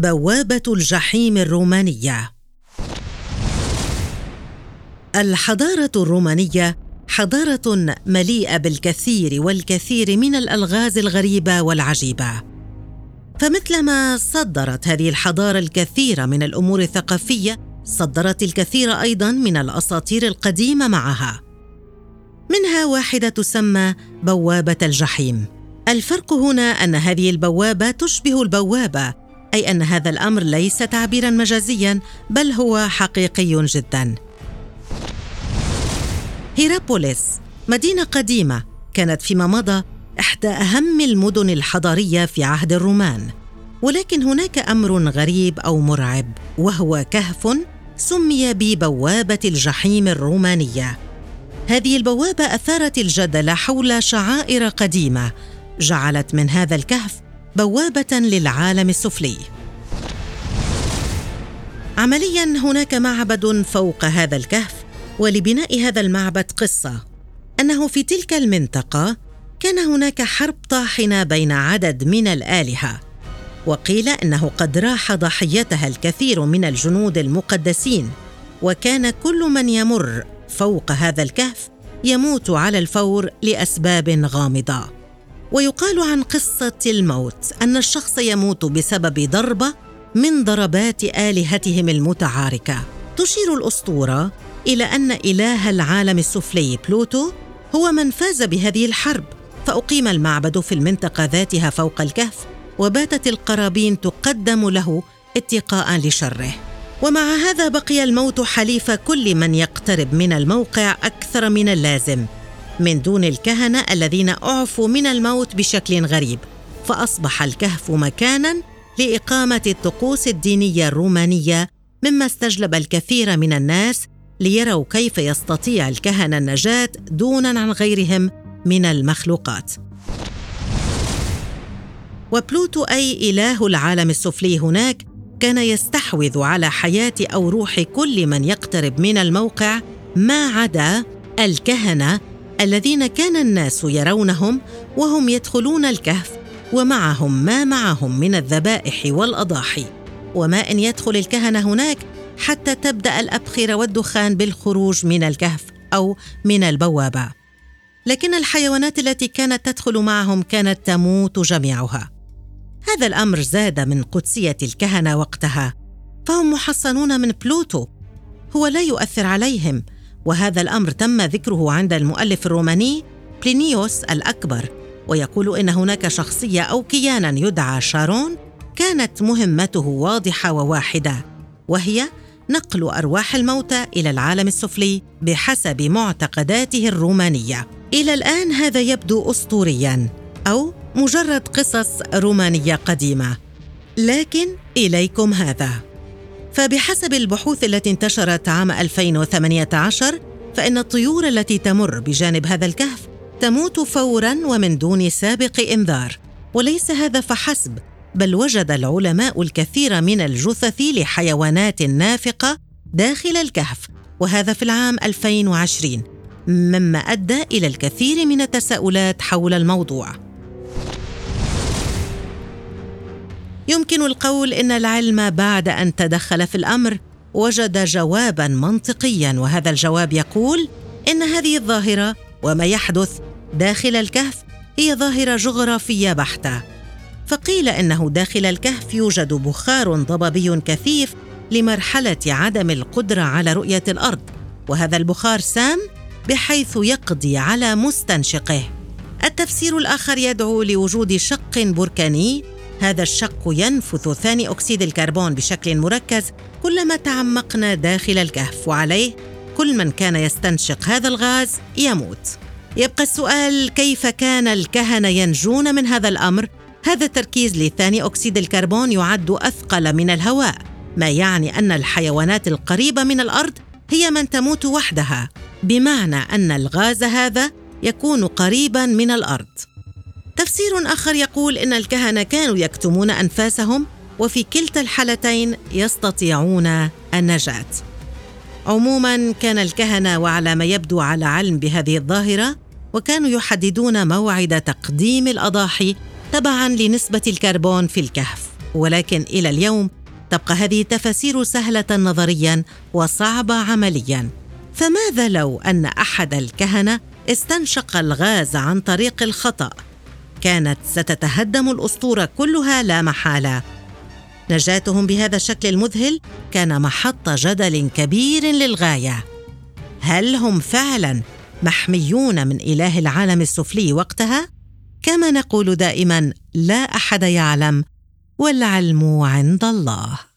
بوابة الجحيم الرومانية. الحضارة الرومانية حضارة مليئة بالكثير والكثير من الألغاز الغريبة والعجيبة. فمثلما صدرت هذه الحضارة الكثير من الأمور الثقافية صدرت الكثير أيضا من الأساطير القديمة معها. منها واحدة تسمى بوابة الجحيم. الفرق هنا أن هذه البوابة تشبه البوابة أي أن هذا الأمر ليس تعبيرا مجازيا بل هو حقيقي جدا. هيرابوليس مدينة قديمة كانت فيما مضى إحدى أهم المدن الحضارية في عهد الرومان. ولكن هناك أمر غريب أو مرعب وهو كهف سمي ببوابة الجحيم الرومانية. هذه البوابة أثارت الجدل حول شعائر قديمة جعلت من هذا الكهف بوابة للعالم السفلي. عمليا هناك معبد فوق هذا الكهف ولبناء هذا المعبد قصة. أنه في تلك المنطقة كان هناك حرب طاحنة بين عدد من الآلهة وقيل أنه قد راح ضحيتها الكثير من الجنود المقدسين وكان كل من يمر فوق هذا الكهف يموت على الفور لأسباب غامضة. ويقال عن قصة الموت أن الشخص يموت بسبب ضربة من ضربات آلهتهم المتعاركة. تشير الأسطورة إلى أن إله العالم السفلي بلوتو هو من فاز بهذه الحرب فأقيم المعبد في المنطقة ذاتها فوق الكهف وباتت القرابين تقدم له اتقاء لشره. ومع هذا بقي الموت حليف كل من يقترب من الموقع أكثر من اللازم. من دون الكهنة الذين أعفوا من الموت بشكل غريب فأصبح الكهف مكانا لإقامة الطقوس الدينية الرومانية مما استجلب الكثير من الناس ليروا كيف يستطيع الكهنة النجاة دونا عن غيرهم من المخلوقات. وبلوتو أي إله العالم السفلي هناك كان يستحوذ على حياة أو روح كل من يقترب من الموقع ما عدا الكهنة الذين كان الناس يرونهم وهم يدخلون الكهف ومعهم ما معهم من الذبائح والأضاحي. وما أن يدخل الكهنه هناك حتى تبدأ الابخره والدخان بالخروج من الكهف أو من البوابة. لكن الحيوانات التي كانت تدخل معهم كانت تموت جميعها. هذا الأمر زاد من قدسية الكهنة وقتها. فهم محصنون من بلوتو. هو لا يؤثر عليهم وهذا الأمر تم ذكره عند المؤلف الروماني بلينيوس الأكبر ويقول إن هناك شخصية أو كيانا يدعى شارون كانت مهمته واضحة وواحدة وهي نقل أرواح الموتى إلى العالم السفلي بحسب معتقداته الرومانية. إلى الآن هذا يبدو اسطوريا أو مجرد قصص رومانية قديمة. لكن إليكم هذا. فبحسب البحوث التي انتشرت عام 2018 فإن الطيور التي تمر بجانب هذا الكهف تموت فورا ومن دون سابق إنذار. وليس هذا فحسب بل وجد العلماء الكثير من الجثث لحيوانات نافقة داخل الكهف وهذا في العام 2020 مما أدى إلى الكثير من التساؤلات حول الموضوع. يمكن القول إن العلم بعد أن تدخل في الأمر وجد جوابا منطقيا وهذا الجواب يقول إن هذه الظاهرة وما يحدث داخل الكهف هي ظاهرة جغرافية بحتة. فقيل إنه داخل الكهف يوجد بخار ضبابي كثيف لمرحلة عدم القدرة على رؤية الأرض وهذا البخار سام بحيث يقضي على مستنشقه. التفسير الآخر يدعو لوجود شق بركاني هذا الشق ينفث ثاني أكسيد الكربون بشكل مركز كلما تعمقنا داخل الكهف وعليه كل من كان يستنشق هذا الغاز يموت. يبقى السؤال كيف كان الكهنة ينجون من هذا الأمر؟ هذا التركيز لثاني أكسيد الكربون يعد أثقل من الهواء ما يعني أن الحيوانات القريبة من الأرض هي من تموت وحدها بمعنى أن الغاز هذا يكون قريبا من الأرض. تفسير آخر يقول إن الكهنة كانوا يكتمون أنفاسهم وفي كلتا الحالتين يستطيعون النجاة. عموما كان الكهنة وعلى ما يبدو على علم بهذه الظاهرة وكانوا يحددون موعد تقديم الأضاحي تبعا لنسبة الكربون في الكهف. ولكن إلى اليوم تبقى هذه التفاسير سهلة نظريا وصعبة عمليا. فماذا لو أن أحد الكهنة استنشق الغاز عن طريق الخطأ؟ كانت ستتهدم الاسطوره كلها لا محالة. نجاتهم بهذا الشكل المذهل كان محط جدل كبير للغاية. هل هم فعلا محميون من إله العالم السفلي وقتها؟ كما نقول دائما لا أحد يعلم والعلم عند الله.